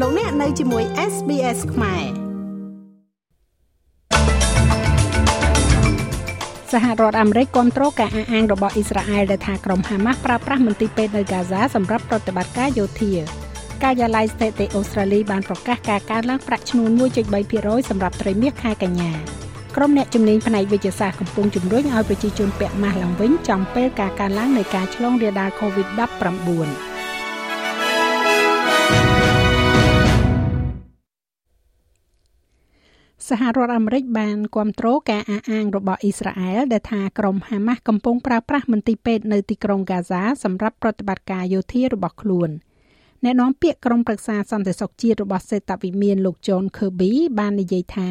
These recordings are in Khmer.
លោកអ្នកនៅជាមួយ SBS ខ្មែរសហរដ្ឋអាមេរិកគ្រប់គ្រងការអះអាងរបស់អ៊ីស្រាអែលដែលថាក្រុមហាម៉ាស់ប្រើប្រាស់មន្ទីរពេទ្យនៅហ្គាហ្សាសម្រាប់ប្រតិបត្តិការយោធាការិយាល័យស្ថិតិអូស្ត្រាលីបានប្រកាសការកើនឡើងប្រាក់ឈ្នួល1.3%សម្រាប់ត្រីមាសខែកញ្ញាក្រុមអ្នកជំនាញផ្នែកវិទ្យាសាស្ត្រកំពុងជំរុញឲ្យប្រជាជនពាក់ម៉ាស់ឡើងវិញចំពេលការកើនឡើងនៃការឆ្លងរាលដាល COVID-19 សហរដ្ឋអាមេរិកបានគ្រប់គ្រងការអះអាងរបស់អ៊ីស្រាអែលដែលថាក្រុមហាម៉ាស់កំពុងប្រើប្រាស់មន្ទីរពេទ្យនៅទីក្រុងហ្គាហ្សាសម្រាប់ប្រតិបត្តិការយោធារបស់ខ្លួន។ អ្នកនាំពាក្យក្រុមប្រឹក្សាសន្តិសុខជាតិរបស់សេតវិមានលោក John Kirby បាននិយាយថា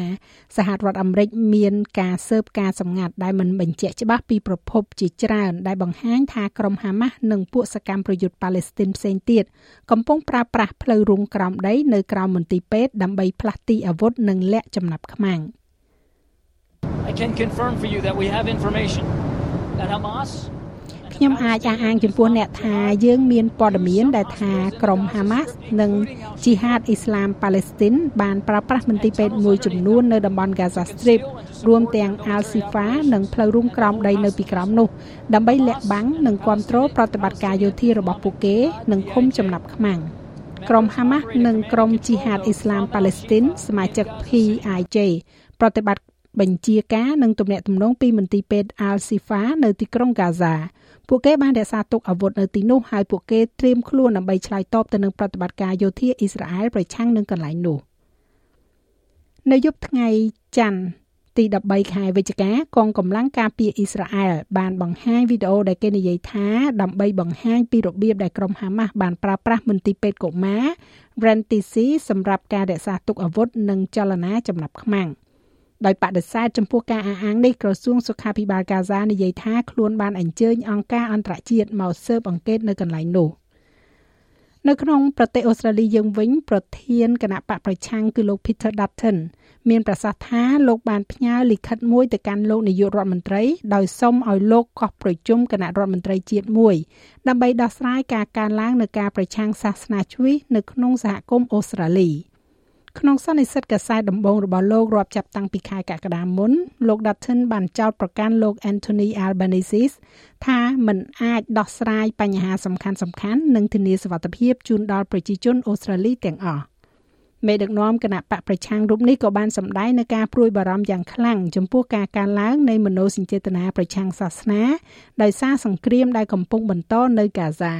សហរដ្ឋអាមេរិកមានការស៊ើបការសម្ងាត់ដែលមិនបញ្ជាក់ច្បាស់ពីប្រភពជាច្រើនដែលបង្ហាញថាក្រុមហាម៉ាស់និងពួកសកម្មប្រយុទ្ធប៉ាឡេស្ទីនផ្សេងទៀតកំពុងប្រើប្រាស់ផ្លូវរុងក្រោមដីនៅក្រោមមន្ទីរពេទ្យដើម្បីផ្លាស់ទីអាវុធនិងលាក់ចំណាប់ខ្មាំង I can confirm for you that we have information that Hamas ខ្ញុំអាចអះអាងចំពោះអ្នកថាយើងមានព័ត៌មានដែលថាក្រុមហាម៉ាស់និងជីហាតអ៊ីស្លាមប៉ាឡេស្ទីនបានប្រើប្រាស់មន្ទីរពេទ្យមួយចំនួននៅតំបន់ Gaza Strip រួមទាំង Al-Shifa និងផ្លូវរួមក្រោមដីនៅពីក្រោមនោះដើម្បីលាក់បាំងនិងគ្រប់គ្រងប្រតិបត្តិការយោធារបស់ពួកគេនិងឃុំចំណាប់ខ្មាំងក្រុមហាម៉ាស់និងក្រុមជីហាតអ៊ីស្លាមប៉ាឡេស្ទីនសមាជិក PIJ ប្រតិបត្តិបញ្ជាការនិងទំនាក់ទំនងពីមន្ទីរពេទ្យ Al-Shifa នៅទីក្រុង Gaza ពួកគេបានរក្សាទុកអាវុធនៅទីនោះហើយពួកគេត្រៀមខ្លួនដើម្បីឆ្លើយតបទៅនឹងប្រតិបត្តិការយោធាអ៊ីស្រាអែលប្រឆាំងនឹងកន្លែងនោះនៅយប់ថ្ងៃច័ន្ទទី13ខែវិច្ឆិកាកងកម្លាំងការពារអ៊ីស្រាអែលបានបង្ហាញវីដេអូដែលគេនិយាយថាដើម្បីបង្ហាញពីរបៀបដែលក្រុមហាម៉ាស់បានប្រើប្រាស់មន្ទីរពេទ្យកុមារ Rentisi សម្រាប់ការរក្សាទុកអាវុធនិងចលនាចំណាប់ខ្មាំង ដោយបដិសេធចំពោះការអះអាងនេះក្រសួងសុខាភិបាលកាហ្សានិយាយថាខ្លួនបានអញ្ជើញអង្គការអន្តរជាតិមកស៊ើបអង្កេតនៅកន្លែងនោះនៅក្នុងប្រទេសអូស្ត្រាលីយើងវិញប្រធានគណៈបកប្រឆាំងគឺលោក Peter Dutton មានប្រសាសន៍ថាលោកបានផ្ញើលិខិតមួយទៅកាន់លោកនាយករដ្ឋមន្ត្រីដោយសុំឲ្យលោកកោះប្រជុំគណៈរដ្ឋមន្ត្រីជាតិមួយដើម្បីដោះស្រាយការកើនឡើងនៃការប្រឆាំងសាសនាជ្រុះនៅក្នុងសហគមន៍អូស្ត្រាលី។ ក្នុងសន្និសីទកាសែតដំបងរបស់លោករាប់ចាប់តាំងពីខែកក្កដាមុនលោក Dutton បានចោទប្រកាន់លោក Anthony Albanese ថាមិនអាចដោះស្រាយបញ្ហាសំខាន់សំខាន់និងធានាសុវត្ថិភាពជូនដល់ប្រជាជនអូស្ត្រាលីទាំងអស់មេដឹកនាំគណៈបកប្រឆាំងរូបនេះក៏បានសម្ដែងនៅការព្រួយបារម្ភយ៉ាងខ្លាំងចំពោះការកើនឡើងនៃមនោសញ្ចេតនាប្រឆាំងសាសនាដោយសារសង្គ្រាមដែលកំពុងបន្តនៅកាហ្សា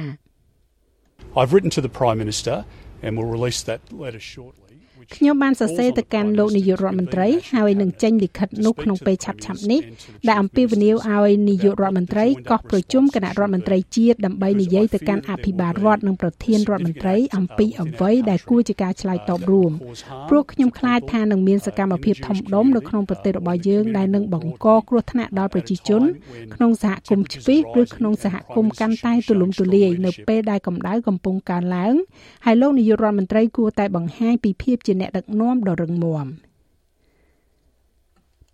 I've written to the Prime Minister and will release that letter shortly ខ្ញុំបានសរសេរទៅកាន់លោកនាយករដ្ឋមន្ត្រីហើយនឹងចេញលិខិតនោះក្នុងពេលឆាប់ៗនេះដែលអំពាវនាវឲ្យនាយករដ្ឋមន្ត្រីកោះប្រជុំគណៈរដ្ឋមន្ត្រីជាតិដើម្បីនិយាយទៅកាន់អភិបាលរដ្ឋនិងប្រធានរដ្ឋមន្ត្រីអំពីអ្វីដែលគួរជាការឆ្លើយតបរួមព្រោះខ្ញុំខ្លាចថានឹងមានសកម្មភាពធំដុំនៅក្នុងប្រទេសរបស់យើងដែលនឹងបង្កគ្រោះថ្នាក់ដល់ប្រជាជន ក្នុងសហគមន៍ជ្ពីឬក្នុងសហគមន៍កាន់តែទូលំទូលាយនៅពេលដែលកម្ដៅកំពុងកើនឡើងហើយលោកនាយករដ្ឋមន្ត្រីគួរតែបង្ហាញពីភាពជាអ្នកដឹកនាំដ៏រឹងមាំ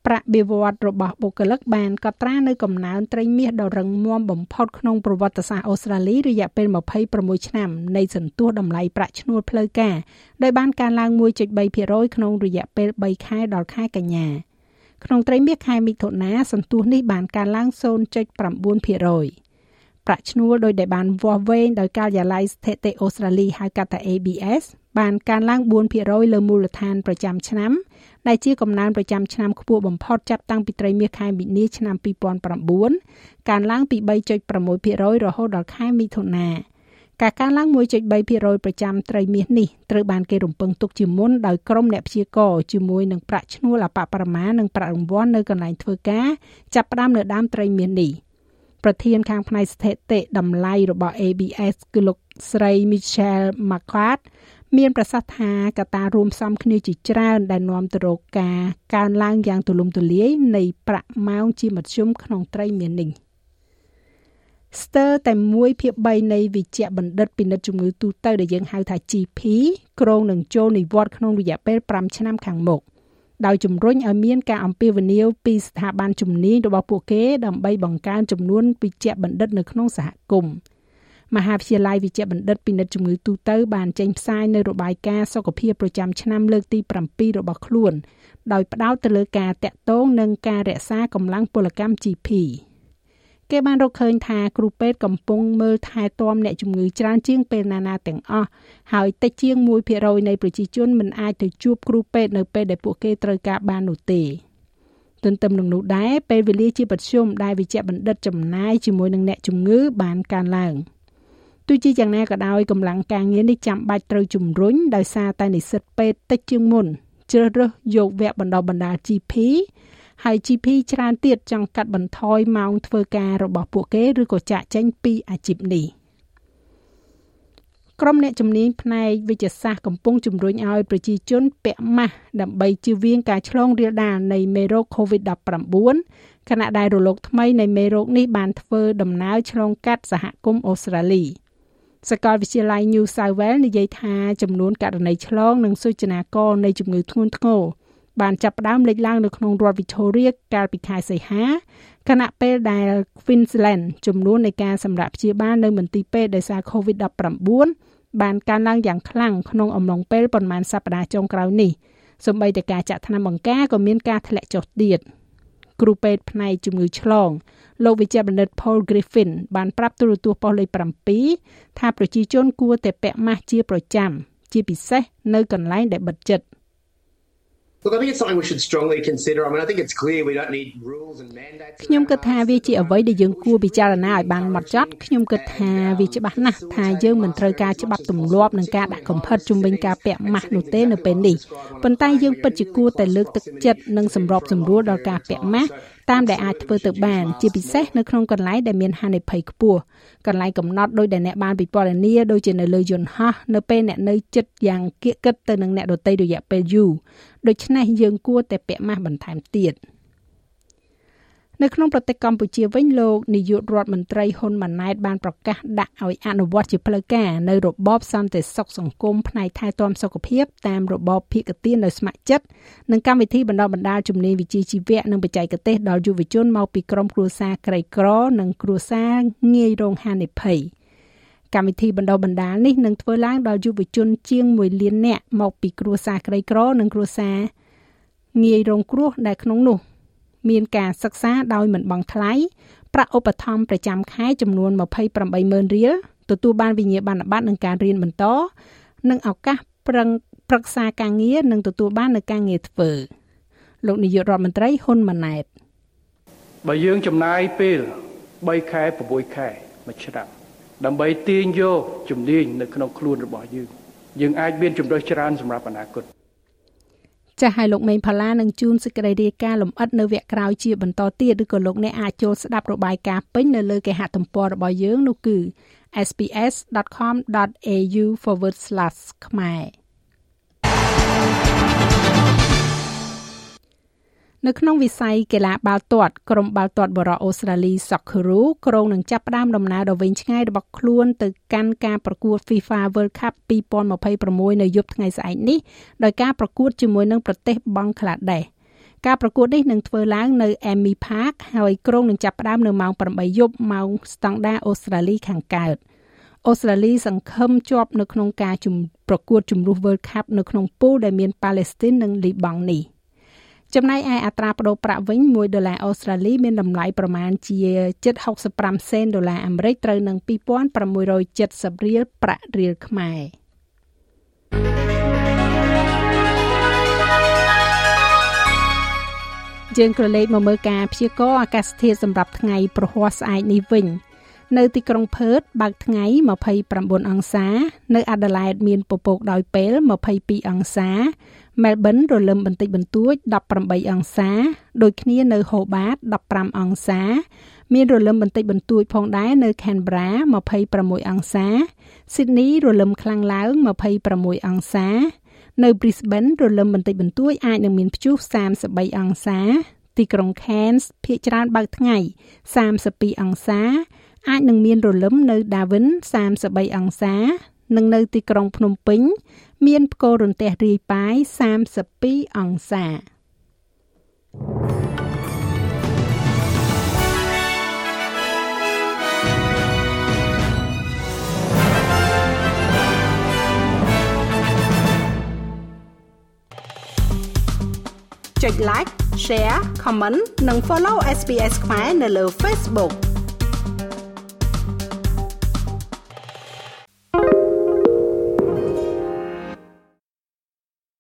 ប្រាក់បៀវត្សរបស់បុគ្គលិកបានកត់ត្រានៅកំណើនត្រីមាសដ៏រឹងមាំបំផុតក្នុងប្រវត្តិសាស្ត្រអូស្ត្រាលីរយៈពេល26ឆ្នាំនៃសន្ទុះតម្លៃប្រាក់ឈ្នួលផ្លូវការដោយបានកើនឡើង1.3%ក្នុងរយៈពេល3ខែដល់ខែកញ្ញាក្នុងត្រីមាសខែមិថុនាសន្ទុះនេះបានកើនឡើង0.9%ប្រាក់ឈ្នួលដោយដែលបានវាស់វែងដោយការិយាល័យស្ថិតិអូស្ត្រាលីហៅកាត់ថា ABS បានកើនឡើង4%លើមូលដ្ឋានប្រចាំឆ្នាំដែលជាកំណើនប្រចាំឆ្នាំខ្ពស់បំផុតចាប់តាំងពីត្រីមាសខែមីនាឆ្នាំ2009កើនឡើងពី3.6%រហូតដល់ខែមិថុនាការកើនឡើង1.3%ប្រចាំត្រីមាសនេះត្រូវបានគេរំពឹងទុកជាមុនដោយក្រុមអ្នកព្យាករជាមួយនឹងប្រាក់ឈ្នួលអបបរមានិងប្រាក់រង្វាន់នៅកន្លែងធ្វើការចាប់ផ្ដើមនៅដើមត្រីមាសនេះ។ប្រធានខាងផ្នែកស្ថិតិតម្លៃរបស់ ABS គឺលោកស្រី Michelle McCart មានប្រសាសន៍ថាកត្តារួមផ្សំគ្នាជាច្រើន ដែលនាំទៅរកការកើនឡើងយ៉ាងទូលំទូលាយនៃប្រាក់ម៉ោងជាមធ្យមក្នុងត្រីមាននេះស្ទើរតែ1ភាគ3នៃវិជ្ជបណ្ឌិតពិនិត្យជំងឺទូទៅដែលយើងហៅថា GP ក្រុងនឹងចូលនិវត្តន៍ក្នុងរយៈពេល5ឆ្នាំខាងមុខដោយជំរុញឲ្យមានការអំពាវនាវពីស្ថាប័នជំនាញរបស់ពួកគេដើម្បីបង្កើនចំនួនវិជ្ជបណ្ឌិតនៅក្នុងសហគមន៍ មហាវិទ្យាល័យវិជ្ជាបណ្ឌិតពិនិត្យជំងឺទូទៅបានចេញផ្សាយនៅរបាយការណ៍សុខភាពប្រចាំឆ្នាំលើកទី7របស់ខ្លួន ដោយផ្ដោតទៅលើការតាក់ទងនិងការរក្សាកម្លាំងពលកម្ម GP គេបានរកឃើញថាគ្រូពេទ្យកំពុងមើលថែទាំអ្នកជំងឺច្រើនជាងពេលណាណាទាំងអស់ហើយតិចជាង1%នៃប្រជាជនមិនអាចទៅជួបគ្រូពេទ្យនៅពេលដែលពួកគេត្រូវការបាននោះទេទន្ទឹមនឹងនោះដែរពេលវេលាជាប្រជុំដែលវិជ្ជបណ្ឌិតចំណាយជាមួយនឹងអ្នកជំងឺបានកើនឡើង ទោះជាយ៉ាងណាក៏ដោយកម្លាំងការងារនេះចាំបាច់ត្រូវជំរុញដោយសារតែនិស្សិតពេទ្យតិចជាងមុនជ្រើសរើសយកវគ្គបណ្ដុះបណ្ដាល GP ហើយ GP ច្រើនទៀតចង់កាត់បន្ថយម៉ោងធ្វើការរបស់ពួកគេឬក៏ចាក់ចេញពីអាជីពនេះក្រុមអ្នកជំនាញផ្នែកវិទ្យាសាស្ត្រកំពុងជំរុញឲ្យប្រជាជនពាក់ម៉ាស់ដើម្បីជៀសវាងការឆ្លងរាលដាលនៃមេរោគ COVID-19 ខណៈដែលរលកថ្មីនៃមេរោគនេះបានធ្វើដំណើរឆ្លងកាត់សហគមន៍អូស្ត្រាលី សាកលវិទ្យាល័យ New South Wales និយាយថាចំនួនករណីឆ្លងនិងសូចនាករនៃជំងឺធ្ងន់ធ្ងរបានចាប់ផ្ដើមលេចឡើងនៅក្នុងរដ្ឋ Victoria កាលពីខែសីហាខណៈពេលដែល Queensland ចំនួននៃការសម្រាប់ព្យាបាលនៅមន្ទីរពេទ្យដោយសារ COVID-19 បានកើនឡើងយ៉ាងខ្លាំងក្នុងអំឡុងពេលប្រមាណសប្តាហ៍ចុងក្រោយនេះសូម្បីតែការចាក់ថ្នាំបង្ការក៏មានការធ្លាក់ចុះទៀតគ្រូពេទ្យផ្នែកជំងឺឆ្លង លោកវិជ្ជបណ្ឌិត Paul Griffin បានប្រាប់ទូរទស្សន៍ប៉ុស្តិ៍លេខ7ថាប្រជាជនគួរតែពាក់ម៉ាស់ជាប្រចាំជាពិសេសនៅកន្លែងដែលបិទជិត។ Look, I think it's something we should strongly consider. I mean, I think it's clear we don't need rules and mandates. ខ្ញុំគិតថាវាជាអ្វីដែលយើងគួរពិចារណាឲ្យបានហ្មត់ចត់ខ្ញុំគិតថាវាច្បាស់ណាស់ថាយើងមិនត្រូវការច្បាប់ទម្លាប់និងការដាក់កំហិតជំវិញការពាក់ម៉ាស់នោះទេនៅពេលនេះប៉ុន្តែយើងពិតជាគួរតែលើកទឹកចិត្តនិងសម្របសម្រួលដល់ការពាក់ម៉ាស់ តាមដែលអាចធ្វើទៅបាន ជាពិសេសនៅក្នុងកន្លែងដែលមានហានិភ័យខ្ពស់កន្លែងកំណត់ដោយដែលអ្នកបានពិពណ៌នាដូចជានៅលើយន្តហោះនៅពេលអ្នកនៅចិត្តយ៉ាងគៀកគិតទៅនឹងអ្នកដទៃរយៈពេលយូរដូច្នេះយើងគួរតែពាក់ម៉ាស់បន្ថែមទៀត។ នៅក្នុងប្រទេសកម្ពុជាវិញលោកនាយករដ្ឋមន្ត្រីហ៊ុនម៉ាណែតបានប្រកាសដាក់ឲ្យអនុវត្តជាផ្លូវការនៅរបបសន្តិសុខសង្គមផ្នែកថែទាំសុខភាពតាមរបបភិកទានដោយស្ម័គ្រចិត្តនិងកម្មវិធីបណ្ដុះបណ្ដាលជំនាញវិជ្ជាជីវៈនិងបច្ចេកទេសដល់យុវជនមកពីក្រុមគ្រួសារក្រីក្រ និងគ្រួសារងាយរងហានិភ័យកម្មវិធីបណ្ដុះបណ្ដាលនេះនឹងធ្វើឡើងដល់យុវជនជាង1លាននាក់មកពីគ្រួសារក្រីក្រ និងគ្រួសារងាយរងគ្រោះដែលក្នុងនោះ មានការសិក្សាដោយមិនបង់ថ្លៃប្រាក់ឧបត្ថម្ភប្រចាំខែចំនួន280,000រៀលទទួលបានវិញ្ញាបនបត្រនឹងការរៀនបន្តនិងឱកាសប្រឹងប្រឹក្សាការងារនិងទទួលបាននូវការងារធ្វើលោកនាយករដ្ឋមន្ត្រីហ៊ុនម៉ាណែតបើយើងចំណាយពេល3ខែ6ខែមួយឆ្នាំដើម្បីទាញយកជំនាញនៅក្នុងខ្លួនរបស់យើងយើងអាចមានជំរើសច្រើនសម្រាប់អនាគត ចាស់ឲ្យលោកមេងផល្លានឹងជួនសេចក្តីរាយការណ៍លម្អិតនៅវគ្គក្រោយជាបន្តទៀតឬក៏លោកអ្នកអាចចូលស្ដាប់របាយការណ៍ពេញនៅលើគេហទំព័ររបស់យើងនោះគឺ sps.com.au/ ខ្មែរ នៅក្នុងវិស័យកីឡាបាល់ទាត់ក្រុមបាល់ទាត់បរោះអូស្ត្រាលី Socceroo ក្រុងនឹងចាប់ផ្ដើមដំណើរដ៏វែងឆ្ងាយរបស់ខ្លួនទៅកាន់ការប្រកួត FIFA World Cup 2026នៅយប់ថ្ងៃស្អែកនេះដោយការប្រកួតជាមួយនឹងប្រទេសបង់ក្លាដេសការប្រកួតនេះនឹងធ្វើឡើងនៅ Amy Park ហើយក្រុងនឹងចាប់ផ្ដើមនៅម៉ោង8យប់ម៉ោងស្តង់ដាអូស្ត្រាលីខាងកើតអូស្ត្រាលីសង្ឃឹមជាប់នៅក្នុងការប្រកួតជម្រុះ World Cup នៅក្នុងពូលដែលមានប៉ាឡេស្ទីននិងលីបង់នេះ។ ចំណែកឯអត្រាប្តូរប្រាក់វិញ1ដុល្លារអូស្ត្រាលីមានតម្លៃប្រមាណជា7.65សេនដុល្លារអាមេរិកត្រូវនឹង2670រៀលប្រាក់រៀលខ្មែរយើងក៏លេខមកមើលការព្យាករណ៍អាកាសធាតុសម្រាប់ថ្ងៃប្រហ័សស្អែកនេះវិញនៅទីក្រុងផឺតបើកថ្ងៃ29អង្សា នៅអាដាលេដមានពពកដោយពេល22អង្សា មែលប៊នរលឹមបន្តិចបន្តួច18អង្សា ដូចគ្នានៅហូបាត15អង្សា មានរលឹមបន្តិចបន្តួចផងដែរនៅ Canberra 26អង្សា Sydney រលឹមខ្លាំងឡើង26អង្សា នៅ Brisbane រលឹមបន្តិចបន្តួចអាចនឹងមានព្យុះ33អង្សា ទីក្រុង Cairns ភាគច្រើនបើកថ្ងៃ32អង្សាអាចនឹងមានរលឹមនៅ Darwin 33អង្សា និងនៅទីក្រុងភ្នំពេញ មានផ្គររន្ទះរាយប៉ាយ32អង្សាចុច like share comment និង follow SPS ខ្មែរនៅលើ Facebook